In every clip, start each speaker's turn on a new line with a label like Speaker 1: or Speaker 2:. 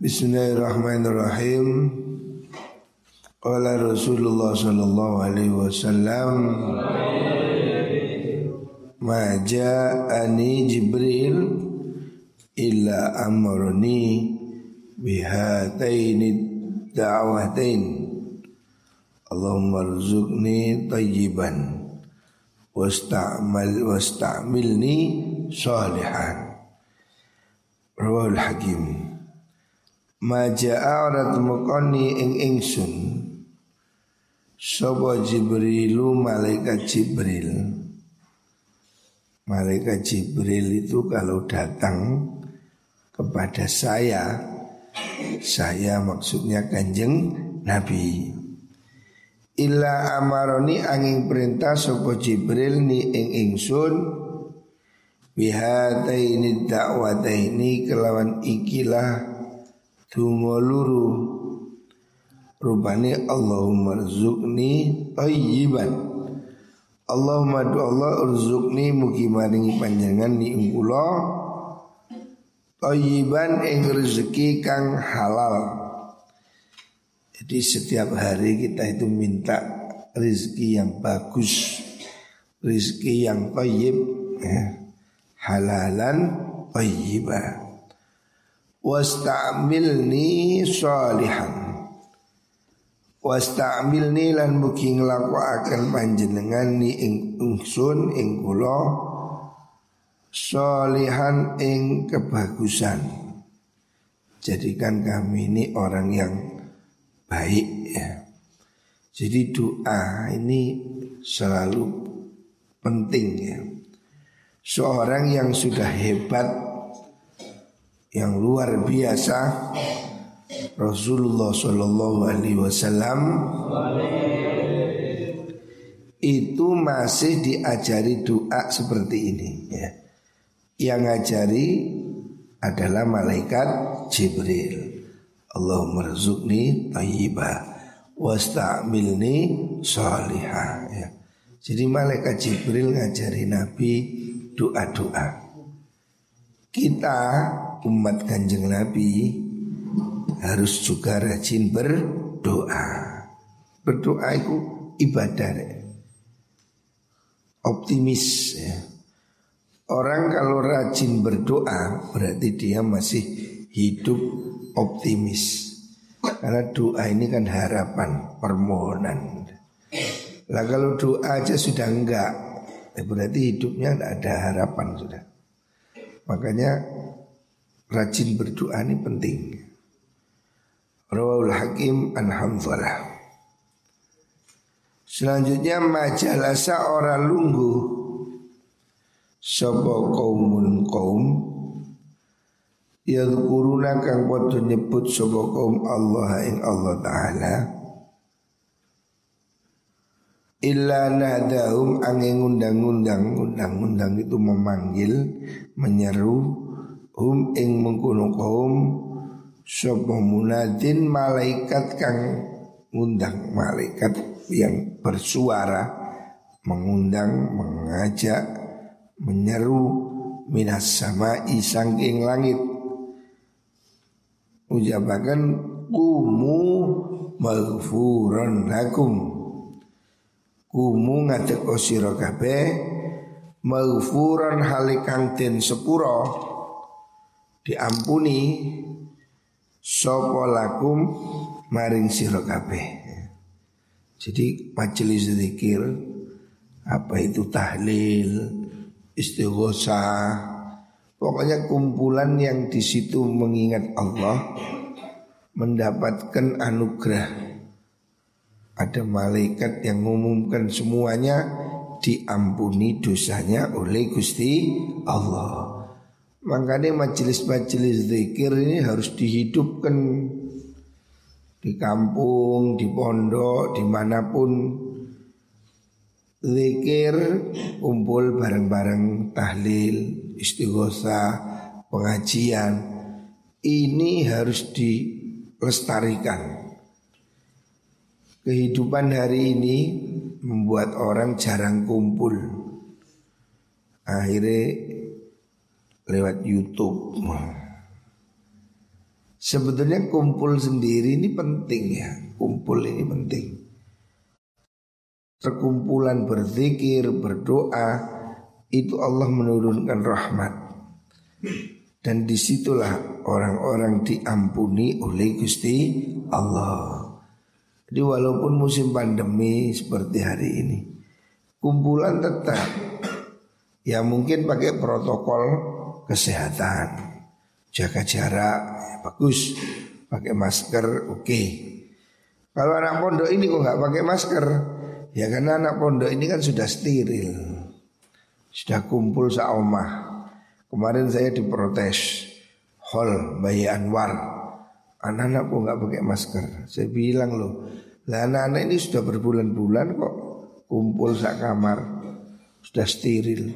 Speaker 1: Bismillahirrahmanirrahim. Qala Rasulullah sallallahu alaihi wasallam Ma ja'ani Jibril illa amrani bihataini da'watain Allahumma rzuqni tayyiban wasta'mal wasta'milni salihan. Rawal Hakim Maja'a ora temukoni ing ingsun. Sopo Jibrilu malaikat Jibril? Malaikat Jibril itu kalau datang kepada saya Saya maksudnya kanjeng Nabi. Illa amaroni angin perintah Sopo Jibril ni ing ingsun. Bihataini dakwataini kelawan ikilah Tungoluru Rupani Allahumma rizukni tayyiban. Allahumma Allah urzukni mugi maringi panjangan ni ungkula Tayyiban ing rezeki kang halal. Jadi setiap hari kita itu minta rezeki yang bagus Rezeki yang tayyib ya. Halalan tayyibah Wasta'amilni salihan Wasta'milni lan mugi nglakokaken panjenengan ni ing ingsun ing kula solihan ing kebagusan. Jadikan kami ini orang yang baik ya. Jadi doa ini selalu penting ya. Seorang yang sudah hebat yang luar biasa Rasulullah Shallallahu Alaihi Wasallam itu masih diajari doa seperti ini ya. Yang ngajari adalah malaikat Jibril. Allahumma rizukni tayyibah wasta'milni salihah ya. Jadi malaikat Jibril ngajari Nabi doa-doa. Kita umat kanjeng Nabi harus juga rajin berdoa. Berdoa itu ibadah. Optimis ya. Orang kalau rajin berdoa berarti dia masih hidup optimis. Karena doa ini kan harapan, permohonan. Lah kalau doa aja sudah enggak, ya berarti hidupnya tidak ada harapan sudah. Makanya rajin berdoa ini penting. Rawul Hakim an Hamzalah. Selanjutnya majalasa orang lunggu Sopo kaumun kaum Yadkuruna kang podo nyebut sopo kaum Allah ing Allah Ta'ala Illa nadahum angin undang-undang Undang-undang itu memanggil Menyeru Hum ing mengkuno kaum Sopo munadin malaikat kang ngundang malaikat yang bersuara mengundang, mengajak, menyeru minas sama isangking langit. Ujabakan kumu maghfuran lakum. Kumu ngadek osiro kabeh maghfuran halikang den sepuro diampuni Sopo lakum maring sira kabeh. Jadi majelis zikir apa itu tahlil, istighosah, pokoknya kumpulan yang di situ mengingat Allah mendapatkan anugerah. Ada malaikat yang mengumumkan semuanya diampuni dosanya oleh Gusti Allah. Makanya majelis-majelis zikir ini harus dihidupkan di kampung, di pondok, di mana pun zikir kumpul bareng-bareng tahlil, istighosa, pengajian ini harus dilestarikan. Kehidupan hari ini membuat orang jarang kumpul. Akhirnya lewat YouTube. Sebetulnya kumpul sendiri ini penting ya Kumpul ini penting Perkumpulan berzikir, berdoa Itu Allah menurunkan rahmat Dan di situlah orang-orang diampuni oleh Gusti Allah Jadi walaupun musim pandemi seperti hari ini Kumpulan tetap. Ya mungkin pakai protokol kesehatan. Jaga jarak ya bagus. Pakai masker oke. Okay. Kalau anak pondok ini kok nggak pakai masker? Ya karena anak pondok ini kan sudah steril. Sudah kumpul seomah. Kemarin saya diprotes Hall Bayi Anwar Anak-anak kok nggak pakai masker. Saya bilang loh Lah anak-anak ini sudah berbulan-bulan kok Kumpul sak kamar Sudah steril.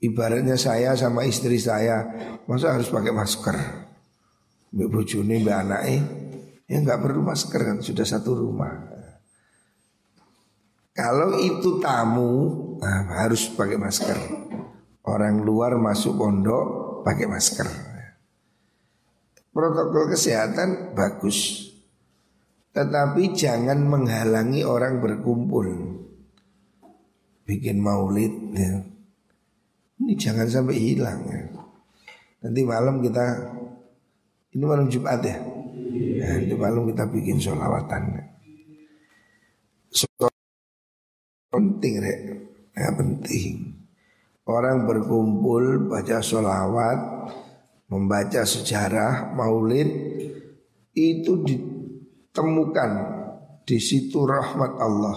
Speaker 1: Ibaratnya saya sama istri saya Masa harus pakai masker? Mbak bojone, mbak anaknya Ya nggak perlu masker kan Sudah satu rumah. Kalau itu tamu nah, Harus pakai masker. Orang luar masuk pondok Pakai masker Protokol kesehatan bagus Tetapi jangan menghalangi orang berkumpul Bikin maulid ya ini jangan sampai hilang ya. Nanti malam kita ini malam Jumat ya. ya nanti malam kita bikin sholawatan. So, penting rek, ya penting. Orang berkumpul baca sholawat, membaca sejarah maulid itu ditemukan di situ rahmat Allah,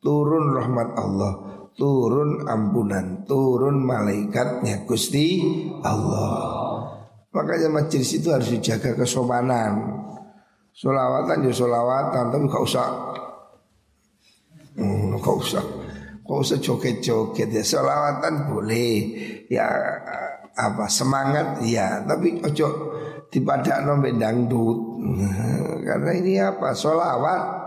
Speaker 1: turun rahmat Allah turun ampunan, turun malaikatnya Gusti Allah. Makanya majelis itu harus dijaga kesopanan. Solawatan ya solawatan, tapi gak usah, hmm, gak usah, gak usah joget-joget ya. Solawatan boleh, ya apa semangat ya, tapi ojo dipadak nombek dangdut. Karena ini apa? Solawat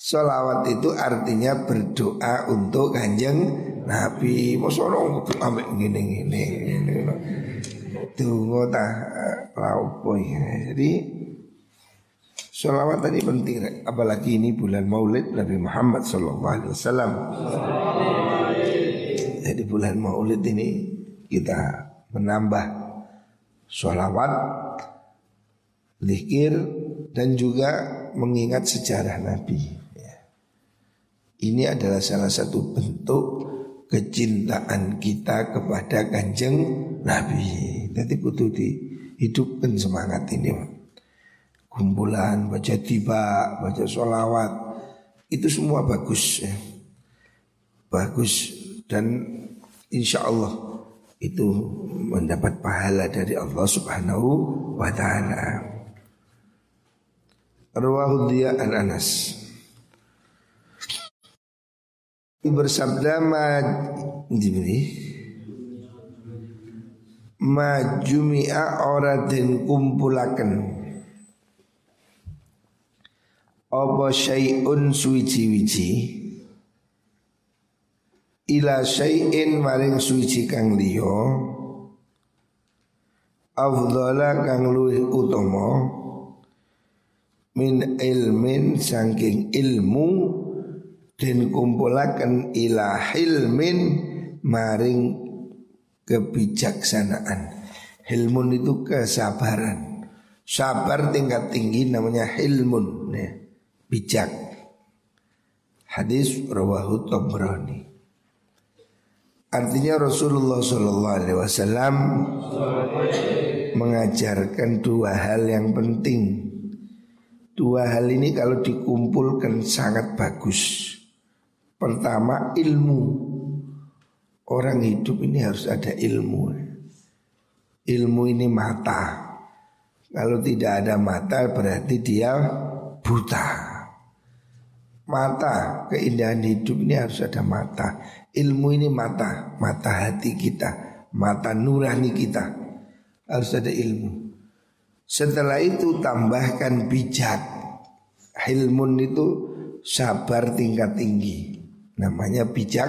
Speaker 1: Solawat itu artinya berdoa untuk kanjeng Nabi. Kudu ambek gini gini. Tunggu tak laupo ya. Jadi Solawat tadi penting Apalagi ini bulan maulid Nabi Muhammad Sallallahu Alaihi Wasallam Jadi bulan maulid ini Kita menambah Solawat Zikir Dan juga mengingat sejarah Nabi ini adalah salah satu bentuk kecintaan kita kepada kanjeng Nabi. Jadi kudu dihidupkan semangat ini. Kumpulan, baca tiba, baca sholawat. Itu semua bagus ya. Bagus dan insya Allah itu mendapat pahala dari Allah Subhanahu wa taala. Rawahu an Anas bersabda ma diberi ma jumi'a ora den kumpulaken. Apa syai'un suwiji-wiji ila syai'in maring suwiji kang liya afdhala kang luwih utama min ilmin saking ilmu dan kumpulaken ila hilmin maring kebijaksanaan. Hilmun itu kesabaran. Sabar tingkat tinggi namanya hilmun, ya. bijak. Hadis rawahu Tabrani. Artinya Rasulullah Shallallahu Alaihi Wasallam mengajarkan dua hal yang penting. Dua hal ini kalau dikumpulkan sangat bagus. Pertama ilmu. Orang hidup ini harus ada ilmu. Ilmu ini mata. Kalau tidak ada mata berarti dia buta. Mata keindahan hidup ini harus ada mata Ilmu ini mata Mata hati kita Mata nurani kita Harus ada ilmu Setelah itu tambahkan bijak Hilmun itu sabar tingkat tinggi Namanya bijak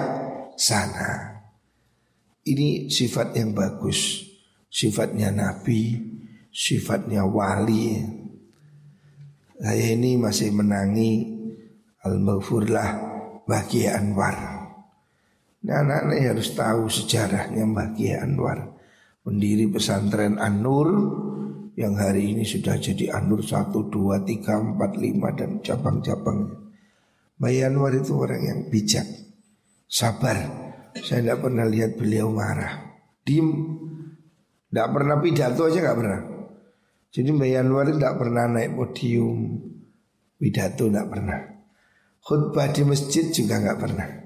Speaker 1: sana. Ini sifat yang bagus. Sifatnya Nabi, sifatnya wali. Saya ini masih menangi al-maghfurlah bagi Anwar. Nah, anak-anak harus tahu sejarahnya Bagi Anwar. Pendiri pesantren An-Nur yang hari ini sudah jadi An-Nur 1, 2, 3, 4, 5 dan cabang-cabangnya. Mbak Anwar itu orang yang bijak, sabar. Saya tidak pernah lihat beliau marah. Diem, tidak pernah pidato aja nggak pernah. Jadi Mbak Yanwar tidak pernah naik podium pidato tidak pernah. Khutbah di masjid juga nggak pernah.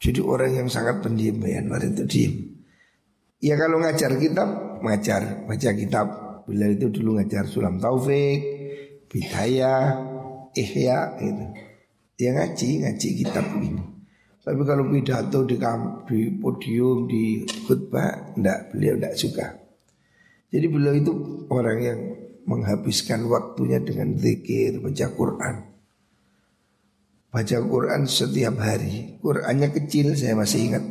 Speaker 1: Jadi orang yang sangat pendiam Mbak Yanwar itu diem. Ya kalau ngajar kitab, ngajar baca kitab. Bila itu dulu ngajar Sulam Taufik, Bidaya, Ihya itu. Ya ngaji, ngaji kitab ini. Tapi kalau pidato di, di podium, di khutbah, enggak, beliau enggak suka. Jadi beliau itu orang yang menghabiskan waktunya dengan zikir, baca Quran. Baca Quran setiap hari. Qurannya kecil, saya masih ingat.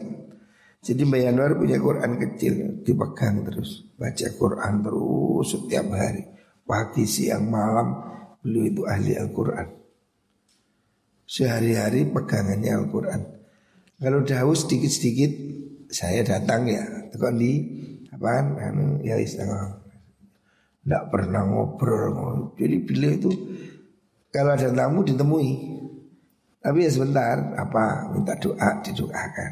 Speaker 1: Jadi Mbak Yanwar punya Quran kecil, dipegang terus. Baca Quran terus setiap hari. Pagi, siang, malam, beliau itu ahli Al-Quran. Sehari-hari pegangannya Al-Quran. Kalau daus sedikit-sedikit saya datang ya, tekan di apa anu ya istilah tidak pernah ngobrol. Jadi beliau itu kalau ada tamu ditemui. Tapi ya sebentar, apa minta doa didoakan.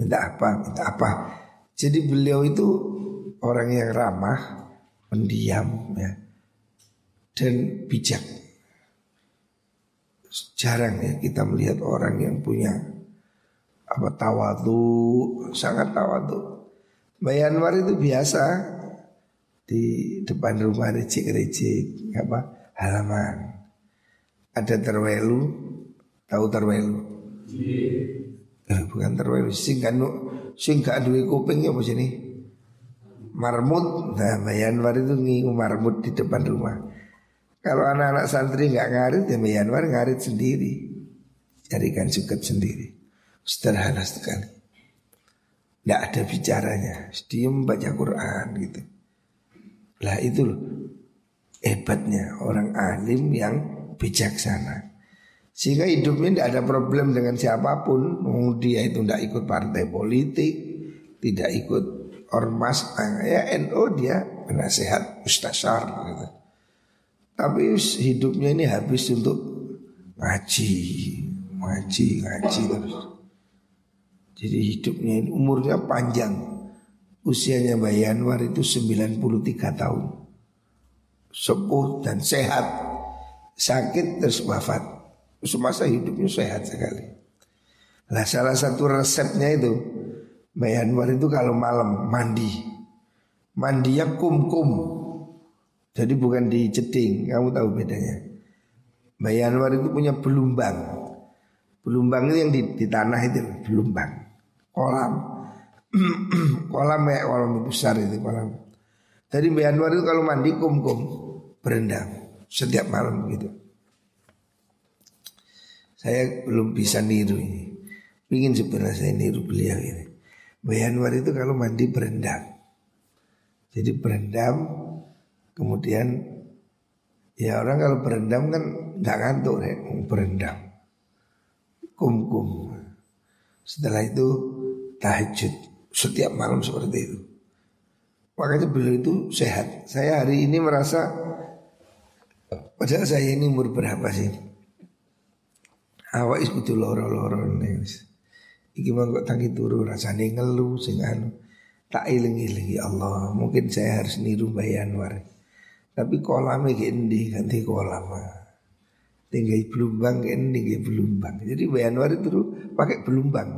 Speaker 1: Minta apa, minta apa. Jadi beliau itu orang yang ramah, pendiam ya. Dan bijak. Jarang ya kita melihat orang yang punya apa tawadu sangat tawadu Mbak Yanwar itu biasa di depan rumah recik-recik apa halaman ada terwelu tahu terwelu eh, bukan terwelu sing kan sing gak duwe kuping apa sini marmut nah Mbak Yanwar itu ngingu marmut di depan rumah kalau anak-anak santri nggak ngarit ya Mbak Yanwar ngarit sendiri carikan suket sendiri Sederhana sekali. Tidak ada bicaranya. Diem baca Quran gitu. Lah itu loh hebatnya orang alim yang bijaksana. Sehingga hidupnya tidak ada problem dengan siapa pun. Dia itu tidak ikut partai politik, tidak ikut ormas. Nah, ya NO dia penasehat ustasyar gitu. Tapi hidupnya ini habis untuk ngaji, ngaji, ngaji terus. Jadi hidupnya ini umurnya panjang. Usianya Mbak Yanwar itu 93 tahun. Sepuh dan sehat. Sakit terus wafat. Semasa hidupnya sehat sekali. Nah salah satu resepnya itu Mbak Yanwar itu kalau malam mandi. Mandinya kum-kum. Jadi bukan di ceding, kamu tahu bedanya. Mbak Yanwar itu punya belumbang. Belumbang itu yang di, di tanah itu belumbang kolam kolam ya kolam besar itu kolam jadi Mbak Anwar itu kalau mandi kum-kum berendam setiap malam gitu saya belum bisa niru ini. Ingin sebenarnya saya niru beliau ini. Mbak Anwar itu kalau mandi berendam. Jadi berendam kemudian ya orang kalau berendam kan nggak ngantuk ya berendam. Kum-kum setelah itu tahajud. Setiap malam seperti itu. Makanya beliau itu sehat. Saya hari ini merasa padahal saya ini umur berapa sih? Awak itu loro-loro nih. Iki kok tangi turu rasane ngeluh sing anu. Tak iling-iling ya Allah, mungkin saya harus niru Mbak Anwar. Tapi kolamnya kayak endi ganti kolam. Tinggal belumbang kayak endi belumbang. Jadi Mbak Anwar itu pakai belumbang.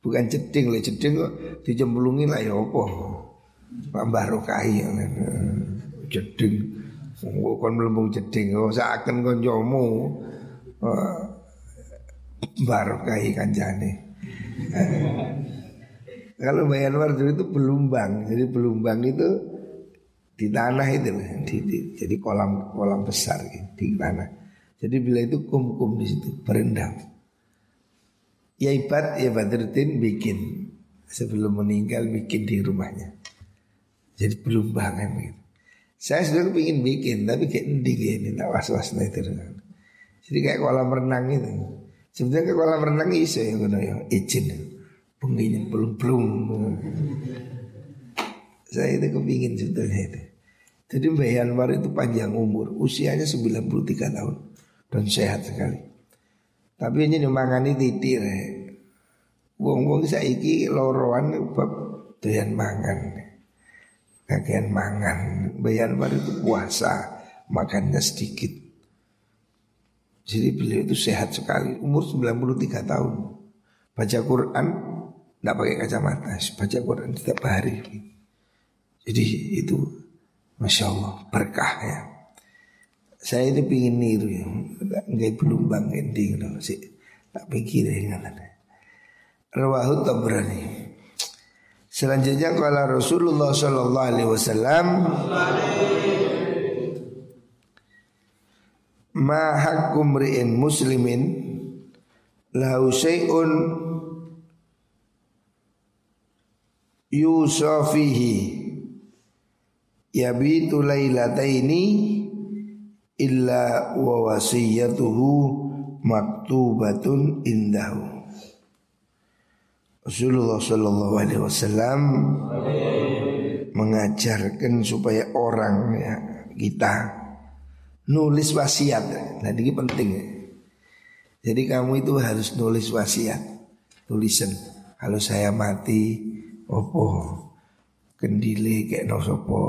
Speaker 1: Bukan jeding lah jeding kok dijemplungi lah ya apa. Pak Barokai yang jeding. Kon melembung jeding kok seakan kancamu. Barokai kancane. Kalau bayan wardu itu belumbang, jadi belumbang itu di tanah itu, di, di, jadi kolam kolam besar gitu, di tanah. Jadi bila itu kum-kum di situ berendam. Ya ibad ya Badruddin bikin sebelum meninggal bikin di rumahnya. Jadi belum banget gitu. Saya sudah kepingin bikin tapi kayak endi ini tak was-was itu. Jadi kayak kolam renang itu. Sebenarnya ke kolam renang iso ya ngono ya izin. Pengin belum-belum. Saya itu kepingin sebetulnya itu. Jadi Mbak Yanwar itu panjang umur, usianya 93 tahun dan sehat sekali. Tapi ini mangani titir. Wong-wong saiki loroan bab doyan mangan. Kagian mangan. Mbak Yanwar itu puasa, makannya sedikit. Jadi beliau itu sehat sekali, umur 93 tahun. Baca Quran tidak pakai kacamata, baca Quran setiap hari. Jadi itu Masya Allah berkah ya Saya itu pingin niru ya Nggak belumbang ending no. sih Tak pikir ya Rawahu Tabrani Selanjutnya kalau Rasulullah Sallallahu Alaihi Wasallam Ma hakkum ri'in muslimin Lahu syai'un Yusafihi yabitu lailataini illa wa wasiyatuhu maktubatun indahu. Rasulullah Shallallahu Alaihi Wasallam mengajarkan supaya orang ya, kita nulis wasiat. Nah ini penting. Jadi kamu itu harus nulis wasiat, tulisan. Kalau saya mati, opo kendile kayak no sopo.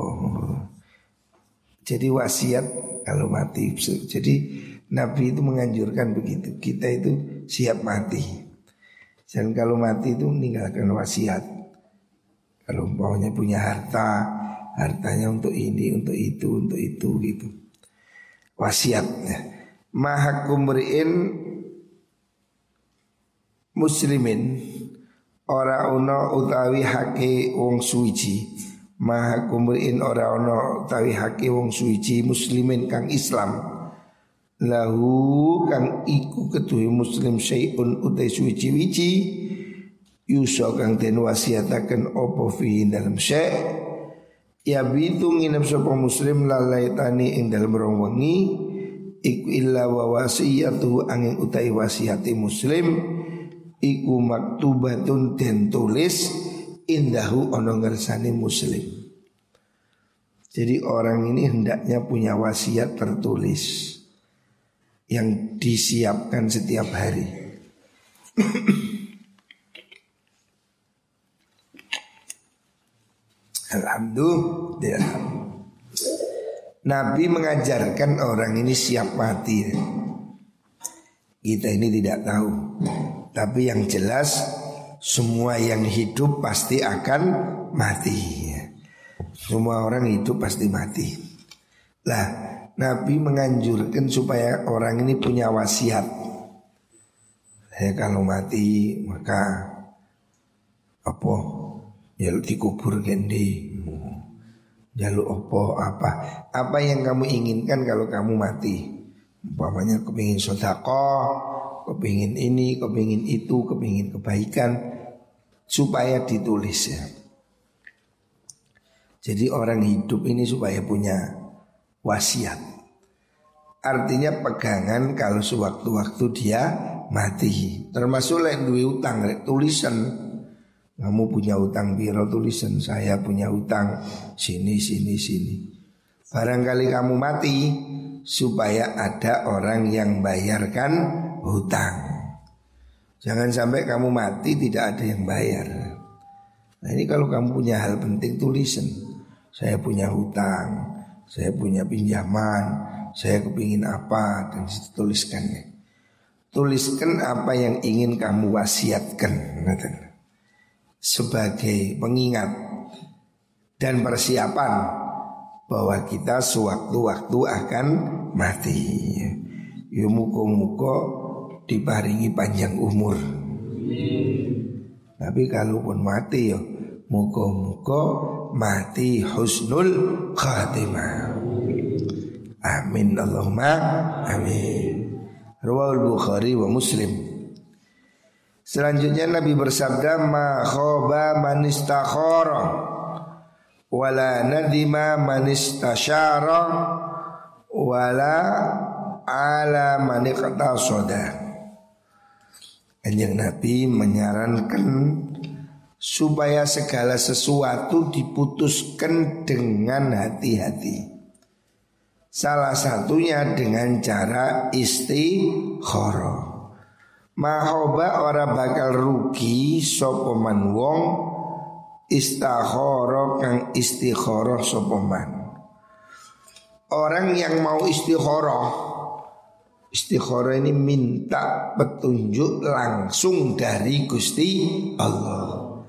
Speaker 1: Jadi wasiat kalau mati. Jadi Nabi itu menganjurkan begitu. Kita itu siap mati. Dan kalau mati itu meninggalkan wasiat. Kalau maunya punya harta, hartanya untuk ini, untuk itu, untuk itu gitu. Wasiatnya. Maha kumriin muslimin. Ora ono utawi hake wong suci. Maha kumriin ora ono utawi hake wong suci muslimin kang Islam. Lahu kang iku ketuhi muslim syai'un utai suci wici. Yuso kang den wasiataken opo fi dalam syai' Ya bitu nginep sapa muslim lalaitani ing rong wengi iku illa wa wasiyatu angin utai wasiati muslim iku maktubatun den tulis indahu ono ngersani muslim. Jadi orang ini hendaknya punya wasiat tertulis yang disiapkan setiap hari. Alhamdulillah. Nabi mengajarkan orang ini siap mati. Kita ini tidak tahu. Tapi yang jelas semua yang hidup pasti akan mati. Semua orang hidup pasti mati. Lah, Nabi menganjurkan supaya orang ini punya wasiat. Saya kalau mati maka apa? Ya dikubur gendi. Jaluk opo apa? Apa yang kamu inginkan kalau kamu mati? Umpamanya kepingin sodako, kepingin ini, kepingin itu, kepingin kebaikan supaya ditulis ya. Jadi orang hidup ini supaya punya wasiat. Artinya pegangan kalau sewaktu-waktu dia mati. Termasuk lain duit utang, tulisan. Kamu punya utang biro tulisan, saya punya utang sini sini sini. Barangkali kamu mati supaya ada orang yang bayarkan hutang. Jangan sampai kamu mati tidak ada yang bayar. Nah ini kalau kamu punya hal penting tulisan. Saya punya hutang, saya punya pinjaman, saya kepingin apa dan tuliskannya. Tuliskan apa yang ingin kamu wasiatkan sebagai pengingat dan persiapan bahwa kita sewaktu-waktu akan mati. Ya muka-muka diparingi panjang umur. Tapi kalaupun mati ya muka-muka mati husnul khatimah. Amin Allahumma amin. Rawal Bukhari wa Muslim. Selanjutnya Nabi bersabda ma khoba man istakhara. wala nadima manistasyara wala ala manikata soda. Kanjeng Nabi menyarankan supaya segala sesuatu diputuskan dengan hati-hati. Salah satunya dengan cara istikharah. Mahoba ora bakal rugi sopoman wong istakhara kang istikharah sopoman. Orang yang mau istikharah Istikharah ini minta petunjuk langsung dari Gusti Allah.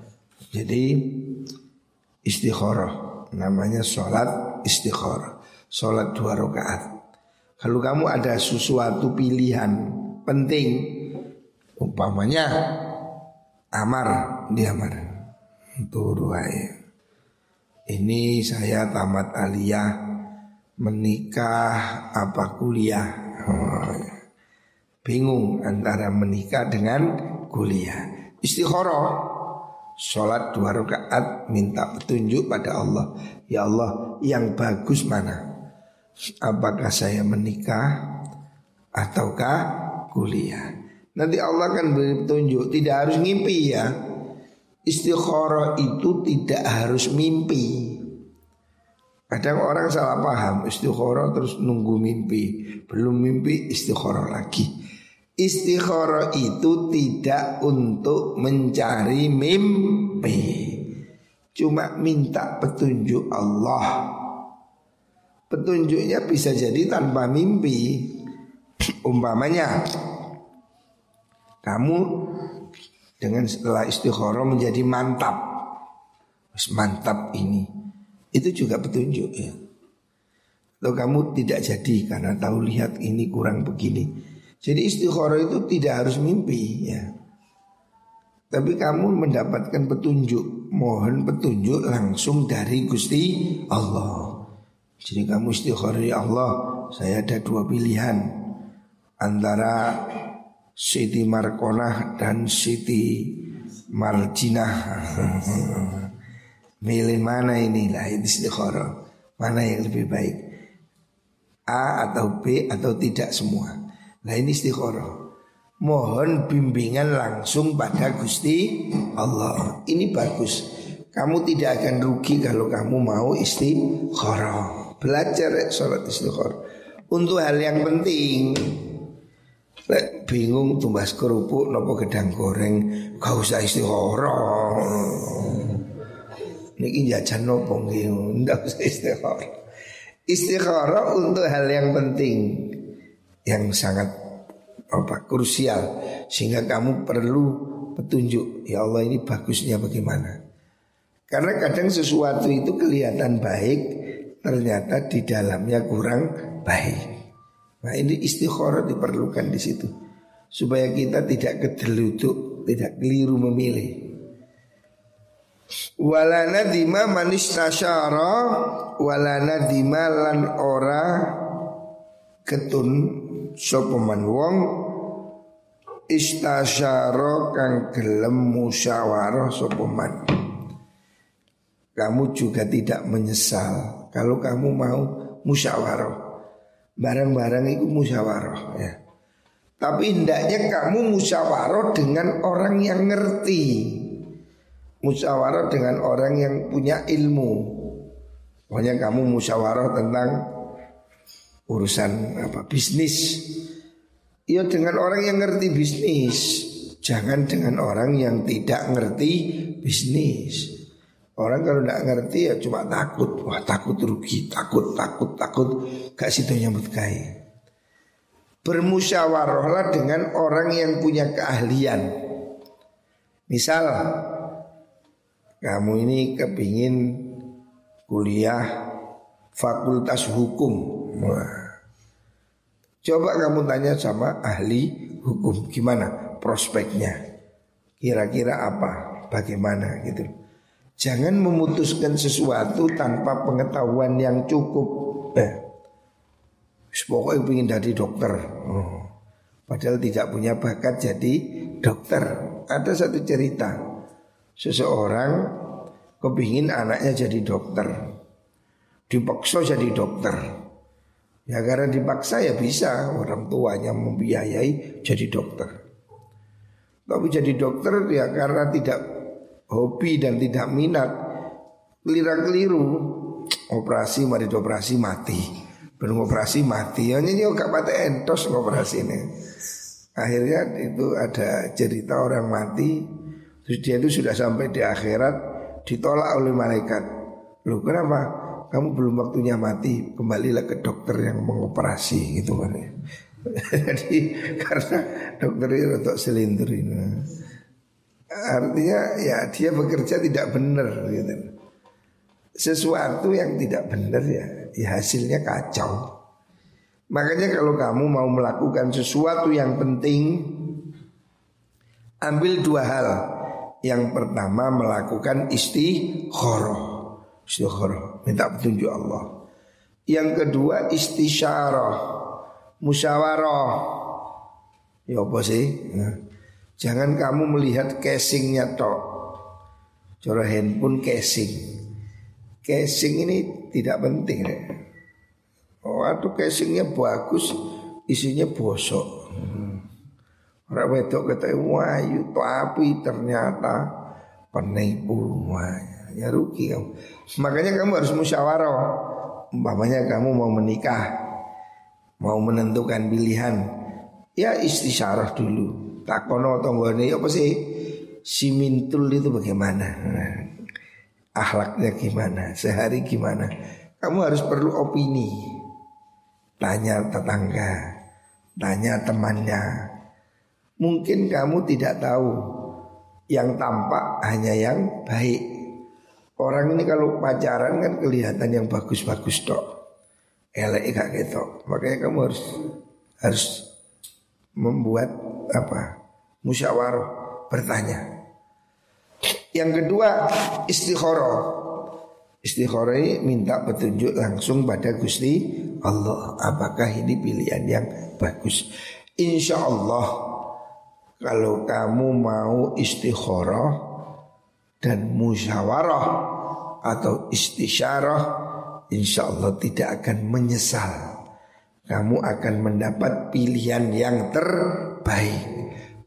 Speaker 1: Jadi istikharah namanya sholat istikharah. Sholat dua rakaat. Kalau kamu ada sesuatu pilihan penting, umpamanya amar diamar turu Ini saya tamat aliyah menikah apa kuliah? Oh, Bingung antara menikah dengan kuliah. Istikharah Sholat dua rakaat minta petunjuk pada Allah. Ya Allah yang bagus mana? Apakah saya menikah Ataukah kuliah Nanti Allah akan beri petunjuk Tidak harus ngimpi ya Istikharah itu tidak harus mimpi Kadang orang salah paham istikharah terus nunggu mimpi, belum mimpi istikharah lagi. Istikharah itu tidak untuk mencari mimpi. Cuma minta petunjuk Allah. Petunjuknya bisa jadi tanpa mimpi. Umpamanya kamu dengan setelah istikharah menjadi mantap. Mantap ini itu juga petunjuk ya. Kalau kamu tidak jadi karena tahu lihat ini kurang begini. Jadi istikharah itu tidak harus mimpi ya. Tapi kamu mendapatkan petunjuk, mohon petunjuk langsung dari Gusti Allah. Jadi kamu istikharah ya Allah, saya ada dua pilihan antara Siti Markonah dan Siti Marjinah. Milih mana ini? Lah istikharah Mana yang lebih baik? A atau B atau tidak semua? Nah ini istikharah Mohon bimbingan langsung pada Gusti Allah. Ini bagus. Kamu tidak akan rugi kalau kamu mau istikharah Belajar sholat istikharah Untuk hal yang penting Lek bingung tumbas kerupuk nopo gedang goreng Gak usah istikharah Niki jajan nopo nggih, ndak usah istikharah. Istikharah untuk hal yang penting yang sangat apa krusial sehingga kamu perlu petunjuk ya Allah ini bagusnya bagaimana. Karena kadang sesuatu itu kelihatan baik ternyata di dalamnya kurang baik. Nah ini istikharah diperlukan di situ. Supaya kita tidak kedeluduk, tidak keliru memilih. Wala nadima manis tasyara Wala nadima lan ora Ketun Sopeman wong Istasyara kang gelem musyawarah sopeman Kamu juga tidak menyesal Kalau kamu mau musyawarah Barang-barang itu musyawarah ya Tapi hendaknya kamu musyawarah dengan orang yang ngerti musyawarah dengan orang yang punya ilmu. Pokoknya kamu musyawarah tentang urusan apa bisnis. Ya dengan orang yang ngerti bisnis. Jangan dengan orang yang tidak ngerti bisnis. Orang kalau tidak ngerti ya cuma takut. Wah takut rugi, takut, takut, takut. Gak situ nyambut kai. Bermusyawarahlah dengan orang yang punya keahlian. Misal kamu ini kepingin kuliah fakultas hukum. Wah. Coba kamu tanya sama ahli hukum gimana prospeknya. Kira-kira apa, bagaimana gitu. Jangan memutuskan sesuatu tanpa pengetahuan yang cukup. Eh, pokoknya ingin jadi dokter. Oh. Padahal tidak punya bakat jadi dokter. Ada satu cerita Seseorang kepingin anaknya jadi dokter. Dipaksa jadi dokter. Ya karena dipaksa ya bisa orang tuanya membiayai jadi dokter. Tapi jadi dokter ya karena tidak hobi dan tidak minat, keliru-keliru, operasi mari operasi mati. Belum operasi mati, hanya ini gak entos operasi ini. Akhirnya itu ada cerita orang mati, terus dia itu sudah sampai di akhirat ditolak oleh malaikat. Loh kenapa? kamu belum waktunya mati, kembalilah ke dokter yang mengoperasi gitu kan ya. Jadi karena dokter itu untuk selintir ini. Artinya ya dia bekerja tidak benar gitu. Sesuatu yang tidak benar ya, ya hasilnya kacau. Makanya kalau kamu mau melakukan sesuatu yang penting Ambil dua hal Yang pertama melakukan istikharah Istikharah, minta petunjuk Allah. Yang kedua istisyarah, musyawarah. Ya apa sih? Nah, jangan kamu melihat casingnya tok. Cara handphone casing. Casing ini tidak penting ya. Oh, aduh casingnya bagus, isinya bosok. Orang wedok kata wayu tapi ternyata penipu wah ya rugi kamu. Makanya kamu harus musyawarah. Umpamanya kamu mau menikah, mau menentukan pilihan, ya istisyarah dulu. Takono tonggone apa sih? Si mintul itu bagaimana? Nah, akhlaknya gimana? Sehari gimana? Kamu harus perlu opini. Tanya tetangga, tanya temannya. Mungkin kamu tidak tahu yang tampak hanya yang baik. Orang ini kalau pacaran kan kelihatan yang bagus-bagus dok. Elek gak gitu. Makanya kamu harus harus membuat apa? Musyawarah bertanya. Yang kedua istikharah. Istikharah ini minta petunjuk langsung pada Gusti Allah. Apakah ini pilihan yang bagus? Insya Allah kalau kamu mau istikharah dan musyawarah atau istisyarah insya Allah tidak akan menyesal. Kamu akan mendapat pilihan yang terbaik.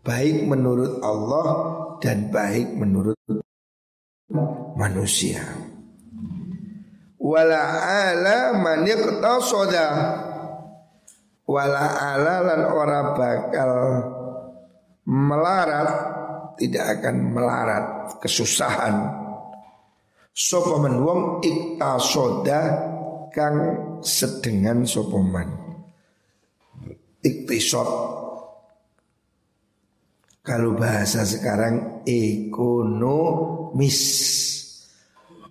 Speaker 1: Baik menurut Allah dan baik menurut manusia. Wala ala man soda Wala ala lan ora bakal melarat tidak akan melarat kesusahan. Sopo men wong iktasoda kang sedengan sopo man. Iktisod kalau bahasa sekarang ekonomis.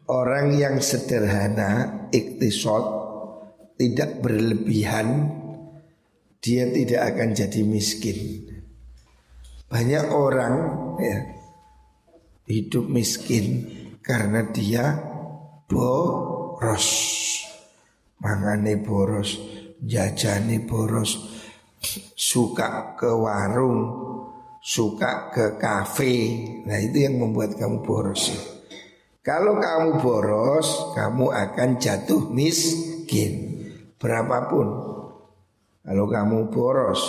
Speaker 1: Orang yang sederhana iktisod Tidak berlebihan Dia tidak akan jadi miskin. Banyak orang ya hidup miskin karena dia boros. Mangane boros, jajane boros, suka ke warung, suka ke kafe. Nah, itu yang membuat kamu boros. Kalau kamu boros, kamu akan jatuh miskin. Berapapun. Kalau kamu boros,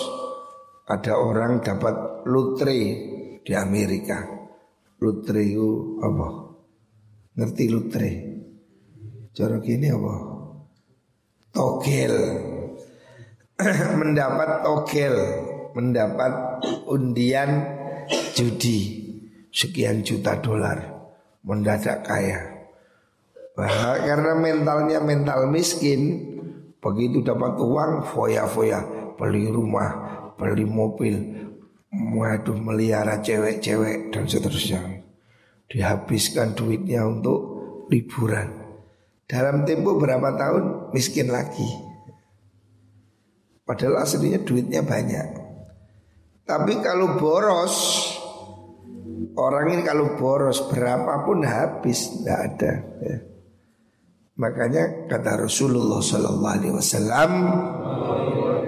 Speaker 1: ada orang dapat lotre di Amerika. Lutre itu apa? Ngerti lutre? Cara gini apa? Togel Mendapat togel Mendapat undian judi. Sekian juta dolar. Mendadak kaya. Bah, Karena mentalnya mental miskin Begitu dapat uang Foya-foya Beli rumah Beli mobil Waduh melihara cewek-cewek dan seterusnya. Dihabiskan duitnya untuk liburan. Dalam tempo berapa tahun miskin lagi Padahal aslinya duitnya banyak Tapi kalau boros Orang ini kalau boros berapapun habis Tidak ada ya. Makanya kata Rasulullah Wasallam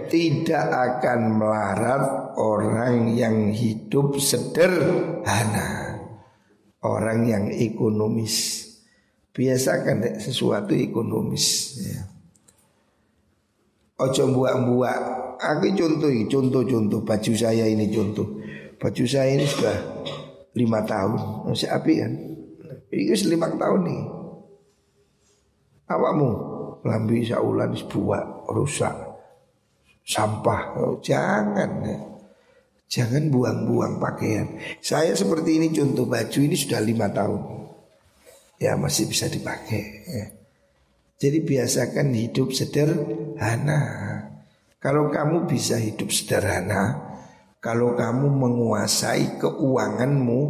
Speaker 1: tidak akan melarat orang yang hidup sederhana, orang yang ekonomis. Biasakan sesuatu ekonomis ya. Ojo buak-buak Aku contoh contoh-contoh. Baju saya ini contoh. Baju saya ini sudah lima tahun. Masih api kan? Ini lima tahun nih. Awakmu Lambi saulan buat rusak. Sampah. Oh, Jangan ya. Jangan buang-buang pakaian. Saya seperti ini contoh. Baju ini sudah lima tahun. Ya masih bisa dipakai. Ya. Jadi biasakan hidup sederhana. Kalau kamu bisa hidup sederhana, kalau kamu menguasai keuanganmu,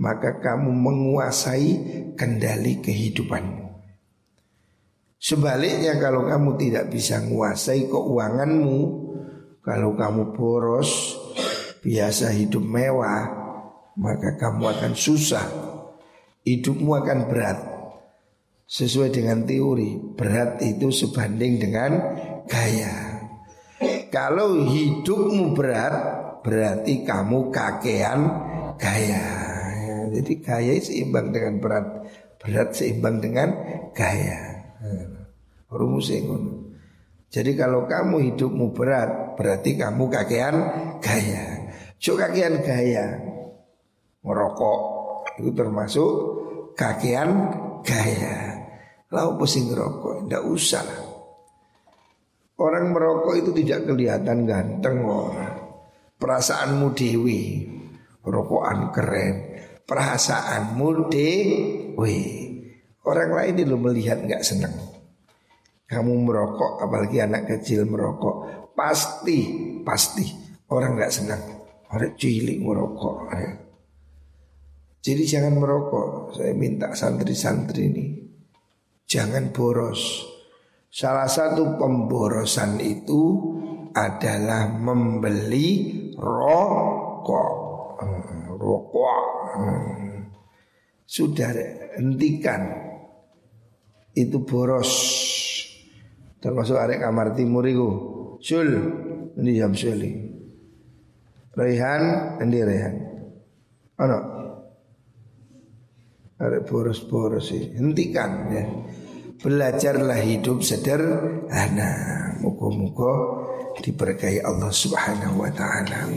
Speaker 1: maka kamu menguasai kendali kehidupanmu. Sebaliknya kalau kamu tidak bisa menguasai keuanganmu, kalau kamu boros, biasa hidup mewah, maka kamu akan susah hidupmu akan berat. Sesuai dengan teori, berat itu sebanding dengan gaya. Kalau hidupmu berat, berarti kamu kakean gaya. Jadi gaya seimbang dengan berat, berat seimbang dengan gaya. Rumusnya Jadi kalau kamu hidupmu berat, berarti kamu kakean gaya. Cuk kakean gaya, merokok itu termasuk kakean gaya. Lau pusing rokok, ndak usah. Orang merokok itu tidak kelihatan ganteng orang. Perasaanmu dewi, rokokan keren. Perasaanmu dewi. Orang lain itu melihat nggak seneng. Kamu merokok, apalagi anak kecil merokok, pasti, pasti orang nggak senang. Orang cilik merokok. Ya. Jadi jangan merokok. Saya minta santri-santri ini jangan boros. Salah satu pemborosan itu adalah membeli rokok. Hmm, rokok. Hmm. Sudah hentikan. Itu boros. Termasuk arek kamar timur itu. Sul, ini jam suli. Rehan, ini Rehan. Ono, ada boros-boros sih. Hentikan ya. Belajarlah hidup sederhana. Muka-muka diberkahi Allah Subhanahu wa taala.